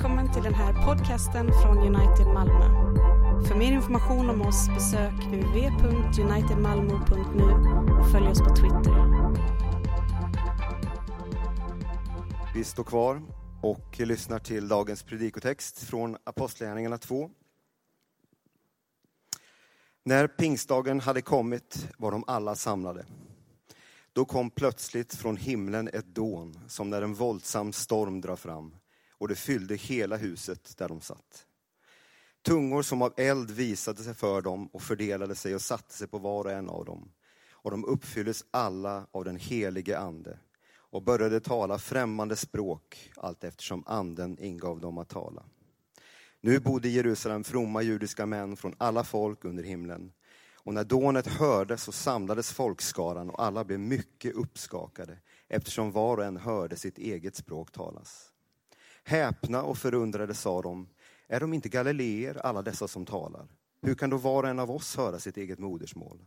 Välkommen till den här podcasten från United Malmö. För mer information om oss besök www.unitedmalmo.nu och följ oss på Twitter. Vi står kvar och lyssnar till dagens predikotext från Apostlagärningarna 2. När pingstdagen hade kommit var de alla samlade. Då kom plötsligt från himlen ett dån, som när en våldsam storm drar fram, och det fyllde hela huset där de satt. Tungor som av eld visade sig för dem och fördelade sig och satte sig på var och en av dem. Och de uppfylldes alla av den helige Ande och började tala främmande språk allt eftersom Anden ingav dem att tala. Nu bodde i Jerusalem fromma judiska män från alla folk under himlen. Och när dånet hördes så samlades folkskaran och alla blev mycket uppskakade eftersom var och en hörde sitt eget språk talas. Häpna och förundrade sa de, är de inte galileer alla dessa som talar? Hur kan då var och en av oss höra sitt eget modersmål?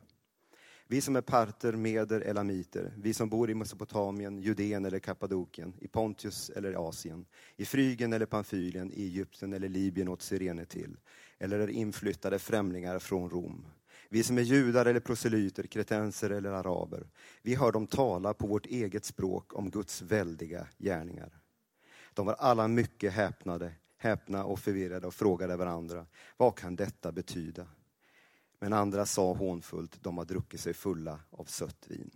Vi som är parter, meder, elamiter, vi som bor i Mesopotamien, Judeen eller Kappadokien, i Pontius eller Asien, i Frygen eller Pamfylien, i Egypten eller Libyen åt Sirene till, eller är inflyttade främlingar från Rom. Vi som är judar eller proselyter, kretenser eller araber, vi hör dem tala på vårt eget språk om Guds väldiga gärningar. De var alla mycket häpnade, häpna och förvirrade och frågade varandra, vad kan detta betyda? Men andra sa hånfullt, de har druckit sig fulla av sött vin.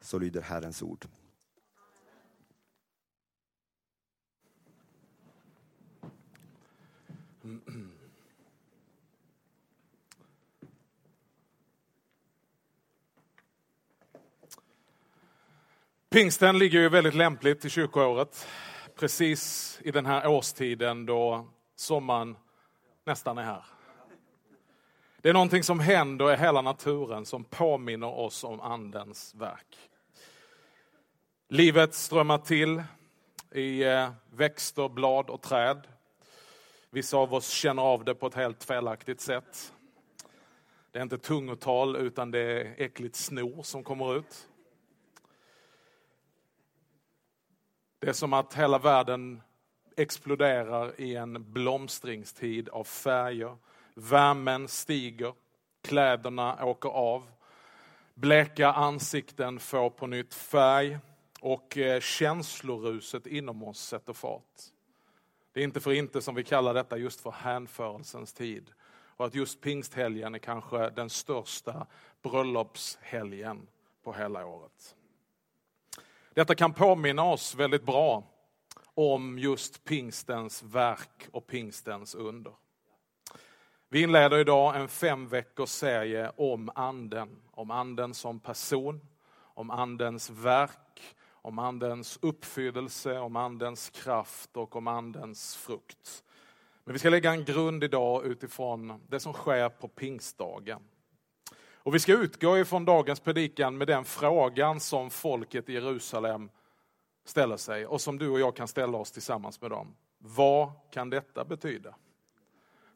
Så lyder Herrens ord. Pingsten ligger ju väldigt lämpligt i kyrkoåret. Precis i den här årstiden då sommaren nästan är här. Det är någonting som händer i hela naturen som påminner oss om Andens verk. Livet strömmar till i eh, växter, blad och träd. Vissa av oss känner av det på ett helt felaktigt sätt. Det är inte tungotal utan det är äckligt snor som kommer ut. Det är som att hela världen exploderar i en blomstringstid av färger, Värmen stiger, kläderna åker av, bleka ansikten får på nytt färg och eh, känsloruset inom oss sätter fart. Det är inte för inte som vi kallar detta just för hänförelsens tid. Och att just pingsthelgen är kanske den största bröllopshelgen på hela året. Detta kan påminna oss väldigt bra om just pingstens verk och pingstens under. Vi inleder idag en fem veckors serie om anden. Om anden som person, om andens verk, om andens uppfyllelse, om andens kraft och om andens frukt. Men vi ska lägga en grund idag utifrån det som sker på pingstdagen. Och vi ska utgå ifrån dagens predikan med den frågan som folket i Jerusalem ställer sig och som du och jag kan ställa oss tillsammans med dem. Vad kan detta betyda?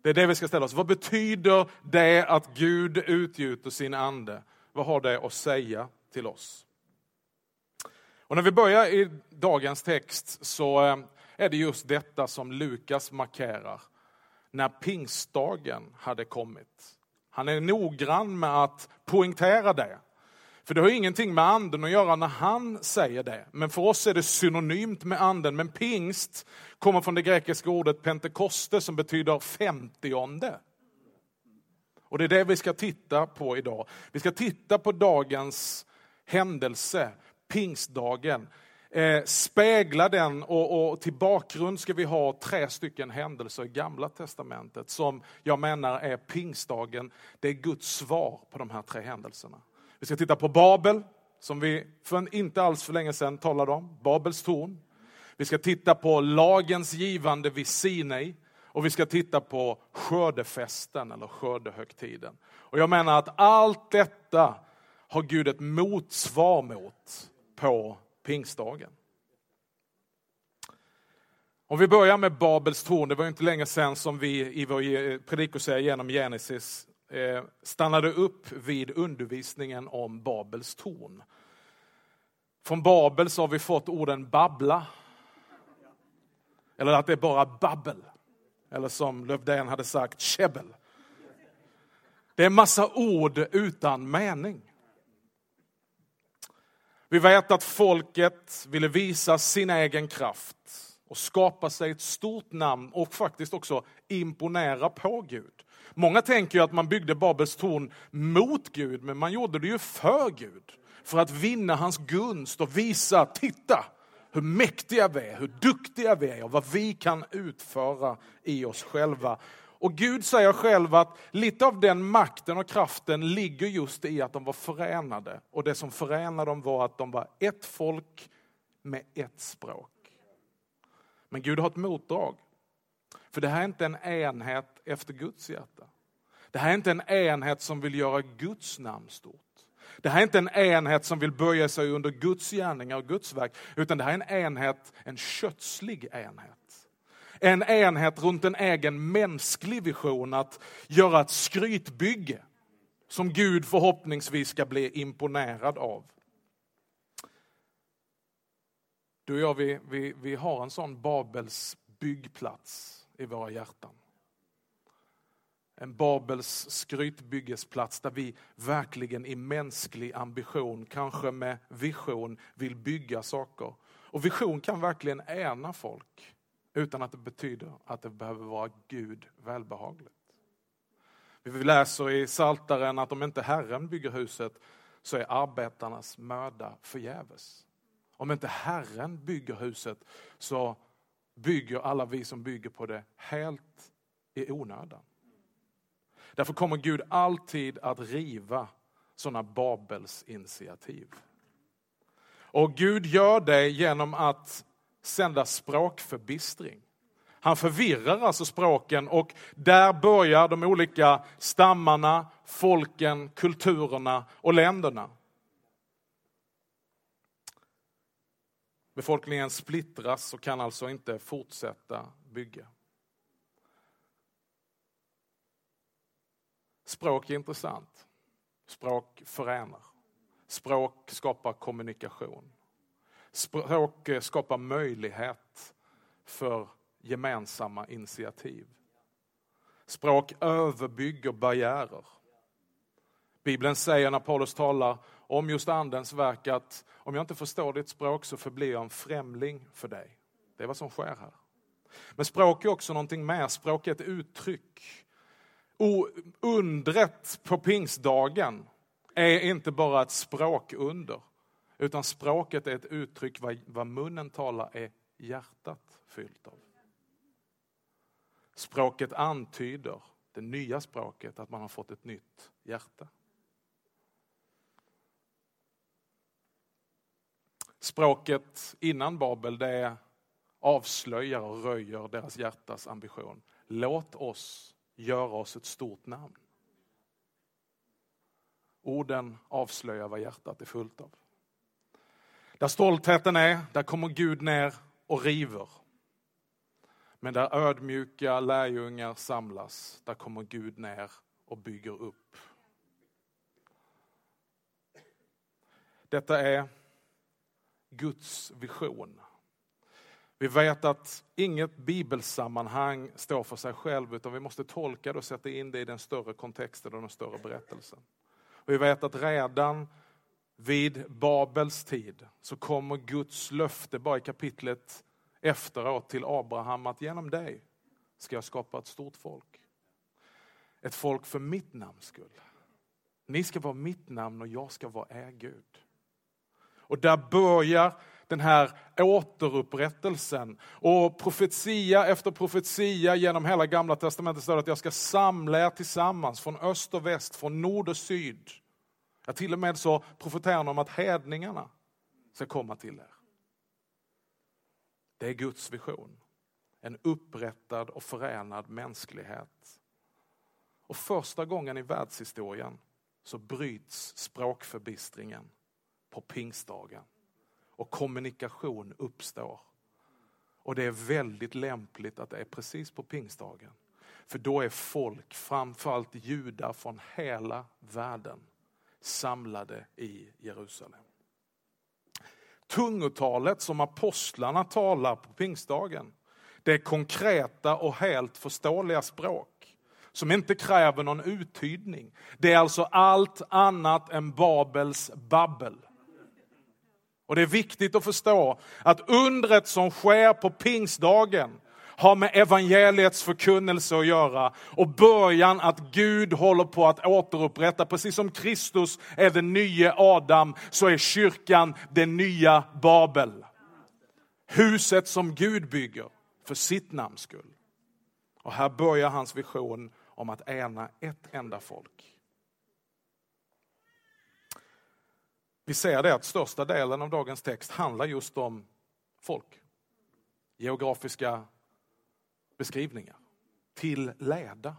Det är det vi ska ställa oss. Vad betyder det att Gud utgjuter sin ande? Vad har det att säga till oss? Och när vi börjar i dagens text så eh, är det just detta som Lukas markerar. När pingstdagen hade kommit. Han är noggrann med att poängtera det. För det har ingenting med anden att göra när han säger det. Men för oss är det synonymt med anden. Men pingst kommer från det grekiska ordet pentekoste som betyder femtionde. Och det är det vi ska titta på idag. Vi ska titta på dagens händelse, pingstdagen. Eh, spegla den och, och till bakgrund ska vi ha tre stycken händelser i gamla testamentet som jag menar är pingstdagen. Det är Guds svar på de här tre händelserna. Vi ska titta på Babel, som vi för inte alls för länge sedan talade om, Babels torn. Vi ska titta på lagens givande vid Sinai och vi ska titta på skördefesten eller skördehögtiden. Och jag menar att allt detta har Gud ett motsvar mot på pingstdagen. Om vi börjar med Babels torn, det var inte länge sedan som vi i vår predikoserie genom Genesis eh, stannade upp vid undervisningen om Babels torn. Från Babel så har vi fått orden babbla. Eller att det är bara babbel. Eller som Lövdén hade sagt, käbbel. Det är massa ord utan mening. Vi vet att folket ville visa sin egen kraft och skapa sig ett stort namn och faktiskt också imponera på Gud. Många tänker ju att man byggde Babels torn mot Gud, men man gjorde det ju för Gud. För att vinna hans gunst och visa, titta hur mäktiga vi är, hur duktiga vi är och vad vi kan utföra i oss själva. Och Gud säger själv att lite av den makten och kraften ligger just i att de var förenade. Och det som förenade dem var att de var ett folk med ett språk. Men Gud har ett motdrag. För det här är inte en enhet efter Guds hjärta. Det här är inte en enhet som vill göra Guds namn stort. Det här är inte en enhet som vill böja sig under Guds gärningar och Guds verk, utan det här är en enhet, en kötslig enhet. En enhet runt en egen mänsklig vision, att göra ett skrytbygge som Gud förhoppningsvis ska bli imponerad av. Du och jag, vi, vi, vi har en sån Babels byggplats i våra hjärtan. En Babels skrytbyggesplats där vi verkligen i mänsklig ambition, kanske med vision, vill bygga saker. Och vision kan verkligen ena folk utan att det betyder att det behöver vara Gud välbehagligt. Vi läser i Saltaren att om inte Herren bygger huset så är arbetarnas möda förgäves. Om inte Herren bygger huset så bygger alla vi som bygger på det helt i onödan. Därför kommer Gud alltid att riva sådana Babels initiativ. Och Gud gör det genom att sända språkförbistring. Han förvirrar alltså språken och där börjar de olika stammarna, folken, kulturerna och länderna. Befolkningen splittras och kan alltså inte fortsätta bygga. Språk är intressant. Språk förenar. Språk skapar kommunikation. Språk eh, skapar möjlighet för gemensamma initiativ. Språk överbygger barriärer. Bibeln säger när Paulus talar om just Andens verk att om jag inte förstår ditt språk så förblir jag en främling för dig. Det är vad som sker här. Men språk är också någonting mer. Språk är ett uttryck. Och undret på pingstdagen är inte bara ett språkunder, utan språket är ett uttryck vad, vad munnen talar är hjärtat fyllt av. Språket antyder, det nya språket, att man har fått ett nytt hjärta. Språket innan Babel det avslöjar och röjer deras hjärtas ambition. Låt oss göra oss ett stort namn. Orden avslöjar vad hjärtat är fullt av. Där stoltheten är, där kommer Gud ner och river. Men där ödmjuka lärjungar samlas, där kommer Gud ner och bygger upp. Detta är Guds vision. Vi vet att inget bibelsammanhang står för sig själv utan vi måste tolka det och sätta in det i den större kontexten och den större berättelsen. Och vi vet att redan vid Babels tid så kommer Guds löfte bara i kapitlet efteråt till Abraham att genom dig ska jag skapa ett stort folk. Ett folk för mitt namns skull. Ni ska vara mitt namn och jag ska vara er Gud. Och där börjar den här återupprättelsen. Och profetia efter profetia genom hela gamla testamentet står att jag ska samla er tillsammans från öst och väst, från nord och syd. Ja, till och med så profeterar han om att hedningarna ska komma till er. Det är Guds vision. En upprättad och förenad mänsklighet. Och första gången i världshistorien så bryts språkförbistringen på pingstdagen. Och kommunikation uppstår. Och det är väldigt lämpligt att det är precis på pingstdagen. För då är folk, framförallt judar från hela världen, samlade i Jerusalem. Tungotalet som apostlarna talar på pingstdagen, Det är konkreta och helt förståeliga språk som inte kräver någon uttydning. Det är alltså allt annat än Babels babbel. Och det är viktigt att förstå att undret som sker på pingstdagen har med evangeliets förkunnelse att göra och början att Gud håller på att återupprätta. Precis som Kristus är den nya Adam så är kyrkan den nya Babel. Huset som Gud bygger för sitt namns skull. Och här börjar hans vision om att ena ett enda folk. Vi ser det att största delen av dagens text handlar just om folk. Geografiska beskrivningar. Till leda.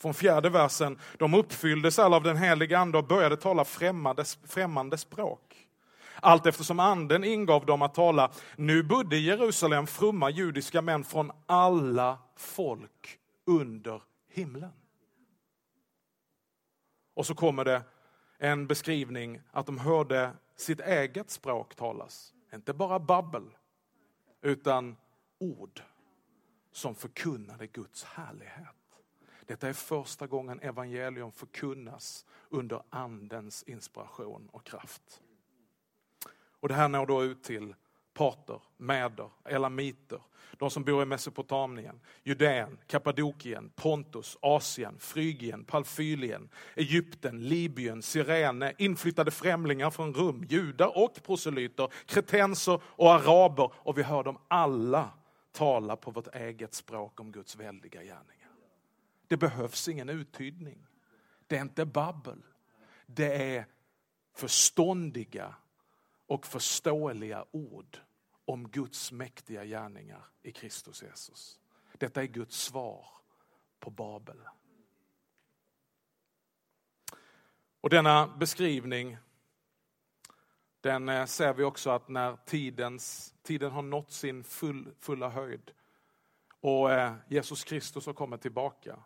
Från fjärde versen, de uppfylldes alla av den heliga ande och började tala främmande, främmande språk. Allt eftersom anden ingav dem att tala. Nu bodde i Jerusalem fromma judiska män från alla folk under himlen. Och så kommer det en beskrivning att de hörde sitt eget språk talas. Inte bara babbel, utan ord som förkunnade Guds härlighet. Detta är första gången evangelium förkunnas under andens inspiration och kraft. Och det här når då ut till parter, meder, elamiter, de som bor i Mesopotamien, Judeen, Kappadokien, Pontus, Asien, Frygien, Palfylien, Egypten, Libyen, Sirene, inflyttade främlingar från Rum, judar och proselyter, kretenser och araber. Och vi hör dem alla tala på vårt eget språk om Guds väldiga gärningar. Det behövs ingen uttydning. Det är inte babbel. Det är förståndiga och förståeliga ord om Guds mäktiga gärningar i Kristus Jesus. Detta är Guds svar på Babel. Och denna beskrivning den eh, ser vi också att när tidens, tiden har nått sin full, fulla höjd och eh, Jesus Kristus har kommit tillbaka,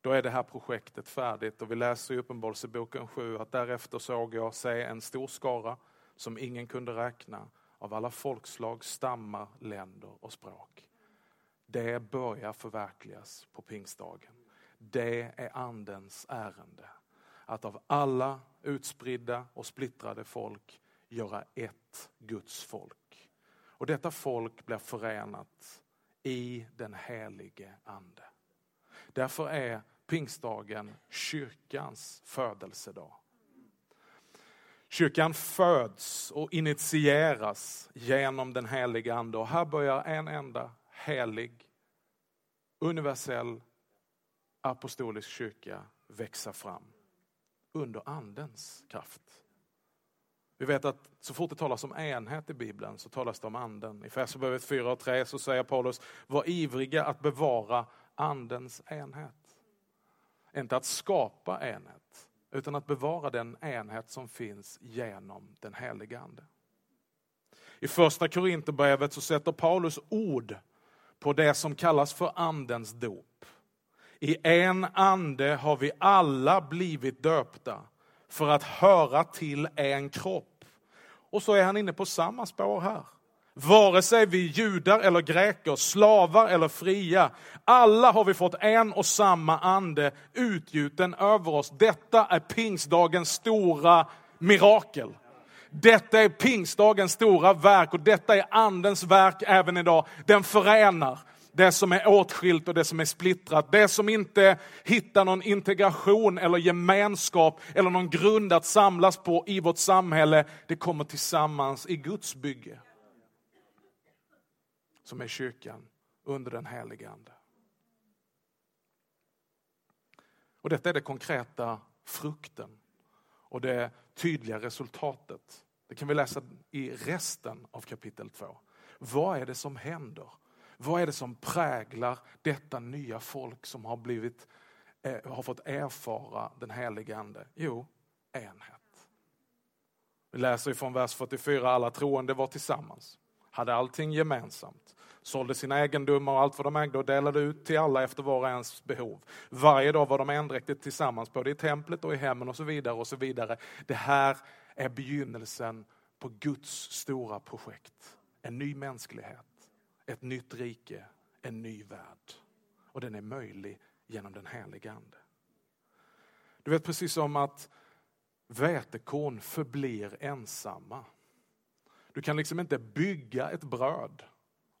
då är det här projektet färdigt. Och vi läser i Uppenbarelseboken 7 att därefter såg jag se en stor skara som ingen kunde räkna av alla folkslag, stammar, länder och språk. Det börjar förverkligas på pingstdagen. Det är andens ärende. Att av alla utspridda och splittrade folk göra ett Guds folk. Och detta folk blir förenat i den helige ande. Därför är pingstdagen kyrkans födelsedag. Kyrkan föds och initieras genom den heliga ande och här börjar en enda helig, universell, apostolisk kyrka växa fram under andens kraft. Vi vet att så fort det talas om enhet i Bibeln så talas det om anden. I Efesierbrevet 4 och 3 så säger Paulus, var ivriga att bevara andens enhet. Inte att skapa enhet, utan att bevara den enhet som finns genom den helige Ande. I första Korinthierbrevet så sätter Paulus ord på det som kallas för andens dop. I en ande har vi alla blivit döpta för att höra till en kropp. Och så är han inne på samma spår här. Vare sig vi judar eller greker, slavar eller fria, alla har vi fått en och samma ande utgjuten över oss. Detta är pingstdagens stora mirakel. Detta är pingstdagens stora verk och detta är andens verk även idag. Den förenar det som är åtskilt och det som är splittrat. Det som inte hittar någon integration eller gemenskap eller någon grund att samlas på i vårt samhälle, det kommer tillsammans i Guds bygge som är kyrkan under den helige Ande. Och detta är den konkreta frukten och det tydliga resultatet. Det kan vi läsa i resten av kapitel 2. Vad är det som händer? Vad är det som präglar detta nya folk som har, blivit, eh, har fått erfara den helige Ande? Jo, enhet. Vi läser från vers 44, alla troende var tillsammans, hade allting gemensamt sålde sina egendomar och allt vad de ägde och delade ut till alla efter var och ens behov. Varje dag var de endräktigt tillsammans, både i templet och i hemmen och så vidare. och så vidare. Det här är begynnelsen på Guds stora projekt. En ny mänsklighet, ett nytt rike, en ny värld. Och den är möjlig genom den helige Ande. Du vet precis som att vätekorn förblir ensamma. Du kan liksom inte bygga ett bröd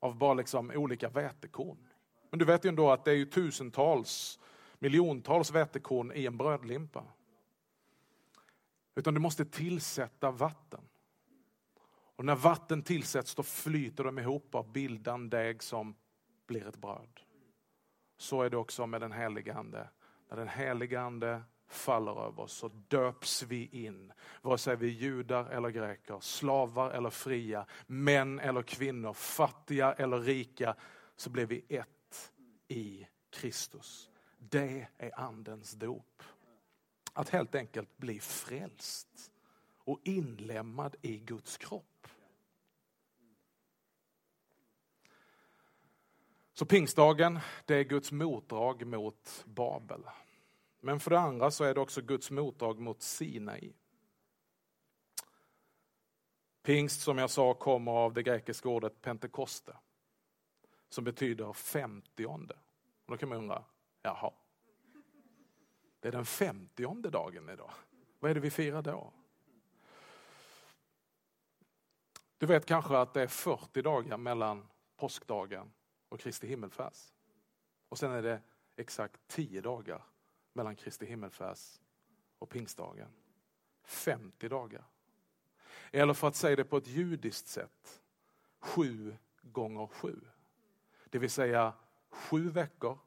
av bara liksom olika vätekorn. Men du vet ju ändå att det är ju tusentals, miljontals vätekorn i en brödlimpa. Utan du måste tillsätta vatten. Och när vatten tillsätts då flyter de ihop och bildar en deg som blir ett bröd. Så är det också med den helige Ande. När den helige Ande faller över oss så döps vi in. Vare sig vi är judar eller greker, slavar eller fria, män eller kvinnor, fattiga eller rika, så blir vi ett i Kristus. Det är andens dop. Att helt enkelt bli frälst och inlemmad i Guds kropp. Så pingstdagen, det är Guds motdrag mot Babel. Men för det andra så är det också Guds motdrag mot Sinai. Pingst som jag sa kommer av det grekiska ordet pentekoste. Som betyder femtionde. Och då kan man undra, jaha. Det är den femtionde dagen idag. Vad är det vi firar då? Du vet kanske att det är 40 dagar mellan påskdagen och Kristi himmelfärds. Och sen är det exakt tio dagar mellan Kristi himmelfärds och pingstdagen. 50 dagar. Eller för att säga det på ett judiskt sätt, sju gånger sju. Det vill säga sju veckor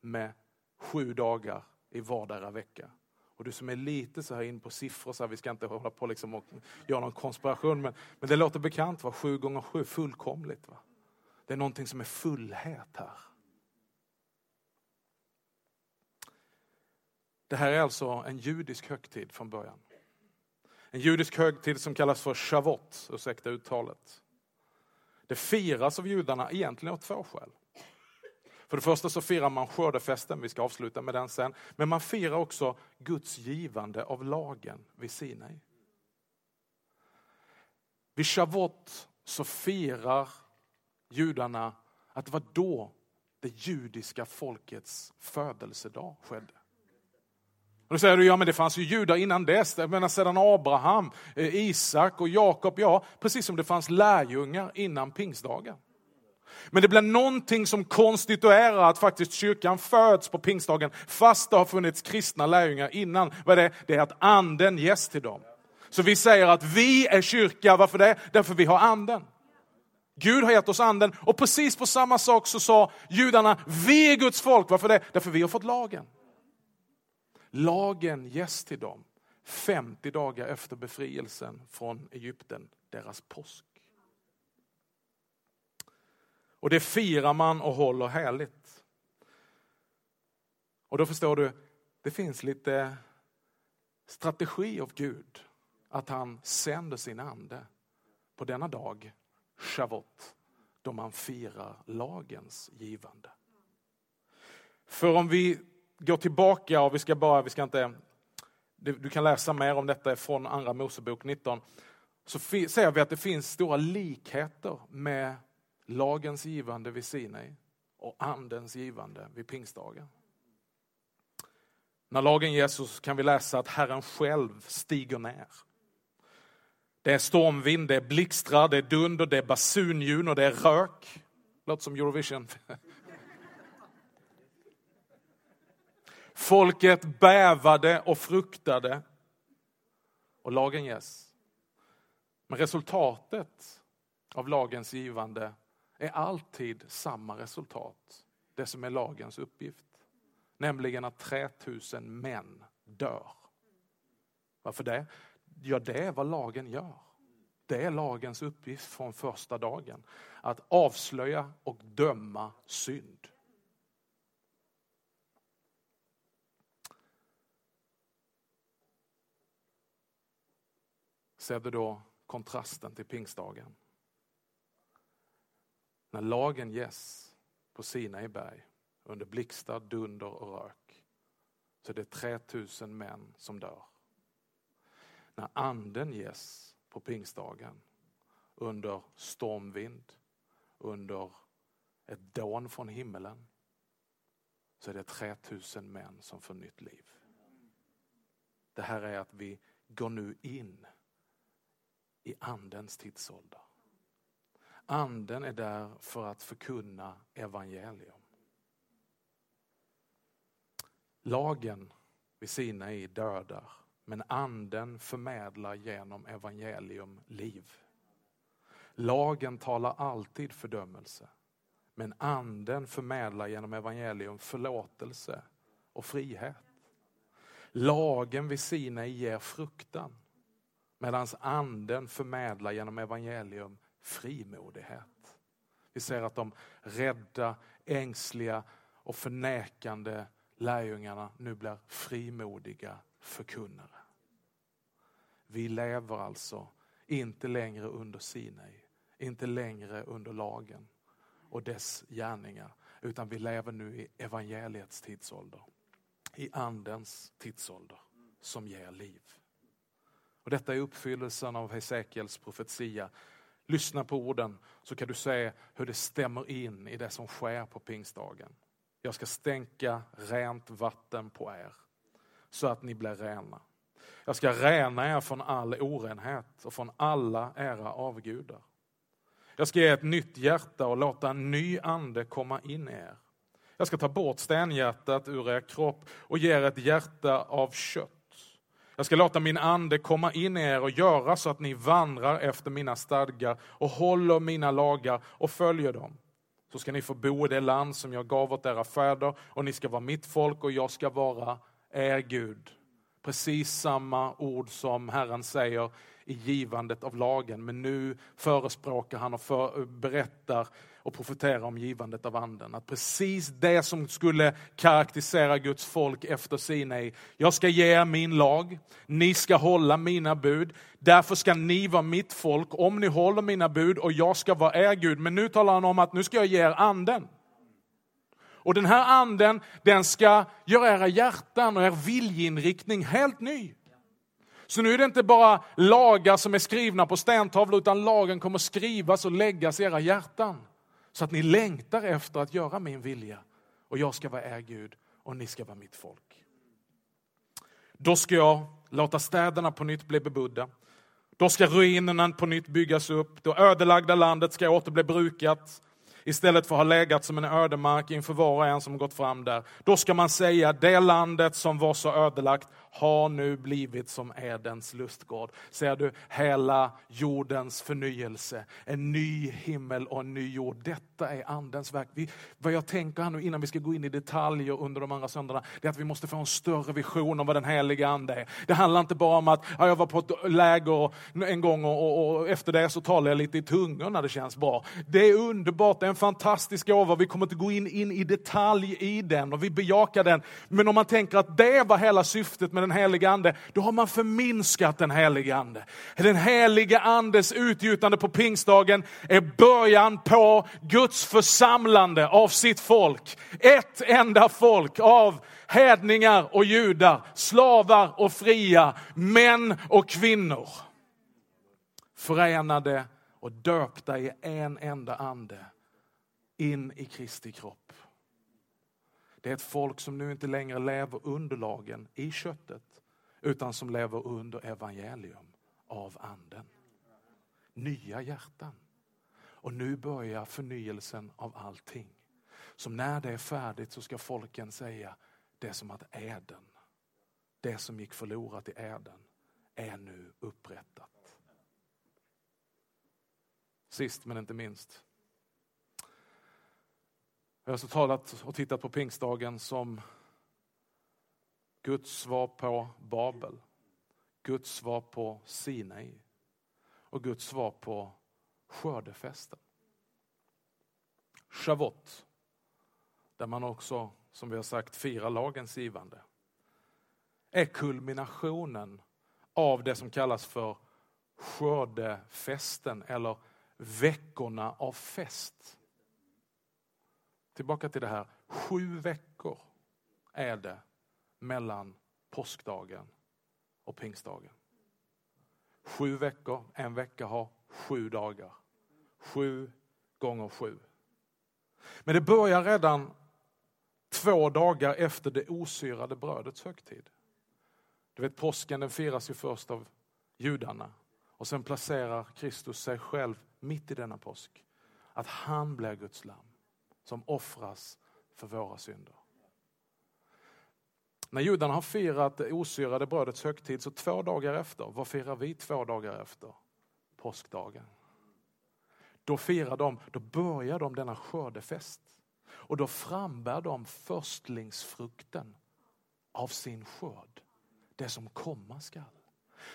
med sju dagar i vardera vecka. Och du som är lite så här in på siffror, så här, vi ska inte hålla på liksom och göra någon konspiration, men, men det låter bekant, va? sju gånger sju, fullkomligt. Va? Det är någonting som är fullhet här. Det här är alltså en judisk högtid från början. En judisk högtid som kallas för Shavot, ursäkta uttalet. Det firas av judarna egentligen av två skäl. För det första så firar man skördefesten, vi ska avsluta med den sen. Men man firar också Guds givande av lagen vid Sinai. Vid Shavot så firar judarna att det var då det judiska folkets födelsedag skedde. Och då säger du, ja men det fanns ju judar innan dess, jag menar sedan Abraham, eh, Isak och Jakob, ja precis som det fanns lärjungar innan pingstdagen. Men det blir någonting som konstituerar att faktiskt kyrkan föds på pingstdagen, fast det har funnits kristna lärjungar innan. Vad är det? Det är att anden ges till dem. Så vi säger att vi är kyrka, varför det? Därför vi har anden. Gud har gett oss anden och precis på samma sak så sa judarna, vi är Guds folk, varför det? Därför vi har fått lagen. Lagen ges till dem 50 dagar efter befrielsen från Egypten, deras påsk. Och det firar man och håller härligt. Och då förstår du, det finns lite strategi av Gud att han sänder sin ande på denna dag, Shavot, då man firar lagens givande. För om vi går tillbaka och vi ska bara, vi ska inte, du kan läsa mer om detta från Andra Mosebok 19, så ser vi att det finns stora likheter med lagens givande vid Sinai och andens givande vid pingstdagen. När lagen ges så kan vi läsa att Herren själv stiger ner. Det är stormvind, det är blixtrar, det är dunder, det är basunljud och det är rök. Låter som Eurovision. Folket bävade och fruktade och lagen ges. Men resultatet av lagens givande är alltid samma resultat. Det som är lagens uppgift. Nämligen att 3000 män dör. Varför det? Ja, det är vad lagen gör. Det är lagens uppgift från första dagen. Att avslöja och döma synd. Ser du då kontrasten till pingstdagen? När lagen ges på Sinai berg under blixtar, dunder och rök så är det 3000 män som dör. När anden ges på pingstdagen under stormvind, under ett dån från himmelen, så är det 3000 män som får nytt liv. Det här är att vi går nu in i andens tidsålder. Anden är där för att förkunna evangelium. Lagen vid Sinai dödar, men anden förmedlar genom evangelium liv. Lagen talar alltid fördömelse, men anden förmedlar genom evangelium förlåtelse och frihet. Lagen vid Sinai ger fruktan, medan anden förmedlar genom evangelium frimodighet. Vi ser att de rädda, ängsliga och förnekande lärjungarna nu blir frimodiga förkunnare. Vi lever alltså inte längre under Sinai, inte längre under lagen och dess gärningar, utan vi lever nu i evangeliets tidsålder. I andens tidsålder som ger liv. Och detta är uppfyllelsen av Hesekiels profetia. Lyssna på orden så kan du se hur det stämmer in i det som sker på pingstdagen. Jag ska stänka rent vatten på er så att ni blir rena. Jag ska rena er från all orenhet och från alla era avgudar. Jag ska ge ett nytt hjärta och låta en ny ande komma in i er. Jag ska ta bort stenhjärtat ur er kropp och ge er ett hjärta av kött. Jag ska låta min ande komma in i er och göra så att ni vandrar efter mina stadgar och håller mina lagar och följer dem. Så ska ni få bo i det land som jag gav åt era fäder och ni ska vara mitt folk och jag ska vara er Gud. Precis samma ord som Herren säger i givandet av lagen, men nu förespråkar han och för, berättar och profeterar om givandet av anden. Att precis det som skulle karaktärisera Guds folk efter Sinai, jag ska ge er min lag, ni ska hålla mina bud, därför ska ni vara mitt folk om ni håller mina bud och jag ska vara er Gud. Men nu talar han om att nu ska jag ge er anden. Och den här anden, den ska göra era hjärtan och er viljeinriktning helt ny. Så nu är det inte bara lagar som är skrivna på stentavlor, utan lagen kommer skrivas och läggas i era hjärtan. Så att ni längtar efter att göra min vilja. Och jag ska vara er Gud och ni ska vara mitt folk. Då ska jag låta städerna på nytt bli bebodda. Då ska ruinerna på nytt byggas upp. Det ödelagda landet ska åter bli brukat istället för att ha legat som en ödemark inför var och en som gått fram där. Då ska man säga, det landet som var så ödelagt har nu blivit som Edens lustgård. Ser du, hela jordens förnyelse, en ny himmel och en ny jord. Detta är andens verk. Vi, vad jag tänker här nu innan vi ska gå in i detaljer under de andra söndagarna, det är att vi måste få en större vision om vad den heliga ande är. Det handlar inte bara om att ja, jag var på ett läger en gång och, och, och efter det så talar jag lite i tungor när det känns bra. Det är underbart, det är en fantastisk gåva. Vi kommer inte gå in, in i detalj i den och vi bejakar den. Men om man tänker att det var hela syftet med den heliga ande, då har man förminskat den heliga ande. Den heliga andes utgjutande på pingstdagen är början på Guds församlande av sitt folk. Ett enda folk av hedningar och judar, slavar och fria, män och kvinnor. Förenade och döpta i en enda ande in i Kristi kropp. Det är ett folk som nu inte längre lever under lagen i köttet, utan som lever under evangelium av anden. Nya hjärtan. Och nu börjar förnyelsen av allting. Som när det är färdigt så ska folken säga, det är som att äden, det som gick förlorat i äden, är nu upprättat. Sist men inte minst, jag har alltså talat och tittat på pingstdagen som Guds svar på Babel, Guds svar på Sinai och Guds svar på skördefesten. Shavot, där man också, som vi har sagt, firar lagens givande, är kulminationen av det som kallas för skördefesten eller veckorna av fest. Tillbaka till det här, sju veckor är det mellan påskdagen och pingstdagen. Sju veckor, en vecka har sju dagar. Sju gånger sju. Men det börjar redan två dagar efter det osyrade brödets högtid. Du vet påsken den firas ju först av judarna och sen placerar Kristus sig själv mitt i denna påsk. Att han blir Guds lamm som offras för våra synder. När judarna har firat det osyrade brödets högtid så två dagar efter, vad firar vi två dagar efter? Påskdagen. Då firar de, då börjar de denna skördefest. Och då frambär de förstlingsfrukten av sin skörd. Det som komma skall.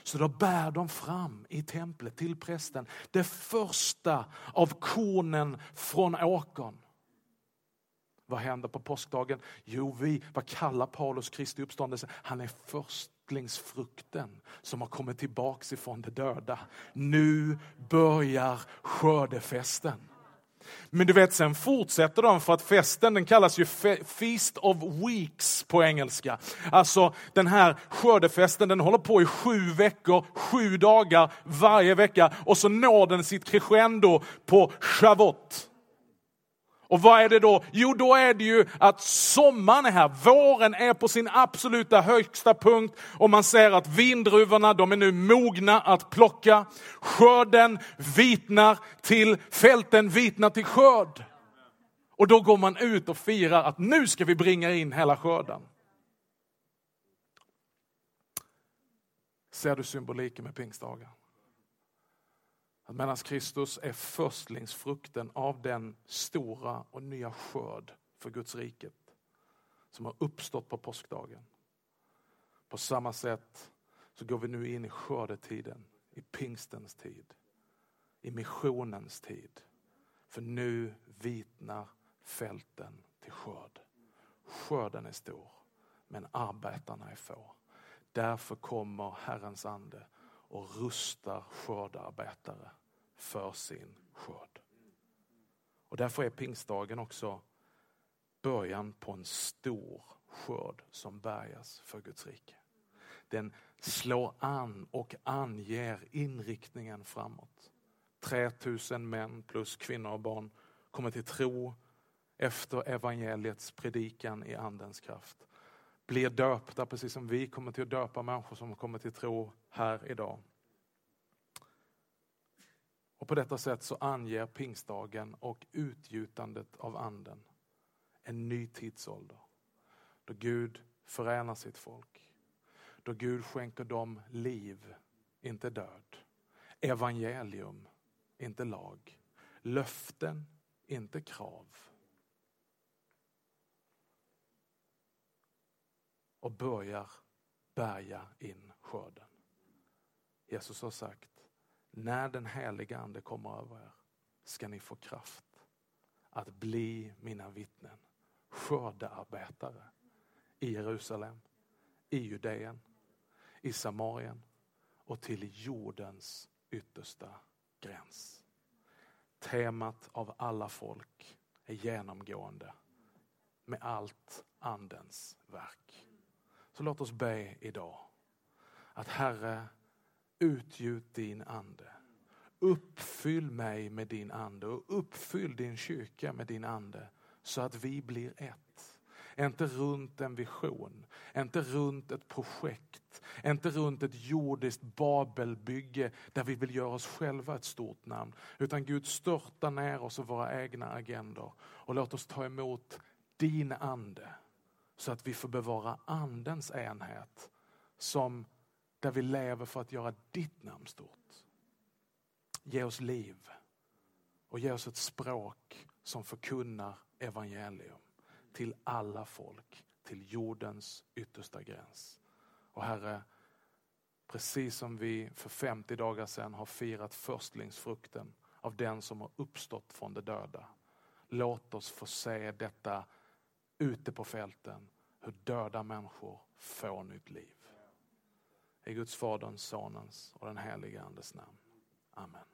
Så då bär de fram i templet till prästen det första av kornen från åkern. Vad händer på påskdagen? Jo, vi, vad kallar Paulus Kristi uppståndelse? Han är förstlingsfrukten som har kommit tillbaks ifrån de döda. Nu börjar skördefesten. Men du vet, sen fortsätter de för att festen den kallas ju Feast of Weeks på engelska. Alltså den här skördefesten den håller på i sju veckor, sju dagar varje vecka och så når den sitt crescendo på Shavuot. Och vad är det då? Jo, då är det ju att sommaren är här. Våren är på sin absoluta högsta punkt och man ser att vindruvorna, de är nu mogna att plocka. Skörden vitnar till, fälten vitnar till skörd. Och då går man ut och firar att nu ska vi bringa in hela skörden. Ser du symboliken med pingstdagen? Att medan Kristus är förstlingsfrukten av den stora och nya skörd för Guds riket som har uppstått på påskdagen. På samma sätt så går vi nu in i skördetiden, i pingstens tid, i missionens tid. För nu vitnar fälten till skörd. Skörden är stor, men arbetarna är få. Därför kommer Herrens ande och rustar skördarbetare för sin skörd. Och därför är pingstdagen också början på en stor skörd som bärgas för Guds rike. Den slår an och anger inriktningen framåt. 3000 män plus kvinnor och barn kommer till tro efter evangeliets predikan i andens kraft. Blir döpta precis som vi kommer till att döpa människor som kommer till tro här idag. Och på detta sätt så anger pingstdagen och utgjutandet av anden en ny tidsålder. Då Gud förenar sitt folk. Då Gud skänker dem liv, inte död. Evangelium, inte lag. Löften, inte krav. Och börjar bärga in skörden. Jesus har sagt när den heliga ande kommer över er ska ni få kraft att bli mina vittnen. Skördearbetare i Jerusalem, i Judeen, i Samarien och till jordens yttersta gräns. Temat av alla folk är genomgående med allt andens verk. Så låt oss be idag att Herre utgjut din ande. Uppfyll mig med din ande och uppfyll din kyrka med din ande så att vi blir ett. Inte runt en vision, inte runt ett projekt, inte runt ett jordiskt Babelbygge där vi vill göra oss själva ett stort namn. Utan Gud störta ner oss och våra egna agendor och låt oss ta emot din ande så att vi får bevara andens enhet som där vi lever för att göra ditt namn stort. Ge oss liv och ge oss ett språk som förkunnar evangelium till alla folk, till jordens yttersta gräns. Och Herre, precis som vi för 50 dagar sedan har firat förstlingsfrukten av den som har uppstått från de döda. Låt oss få se detta ute på fälten, hur döda människor får nytt liv. I Guds Faderns, Sonens och den helige Andes namn. Amen.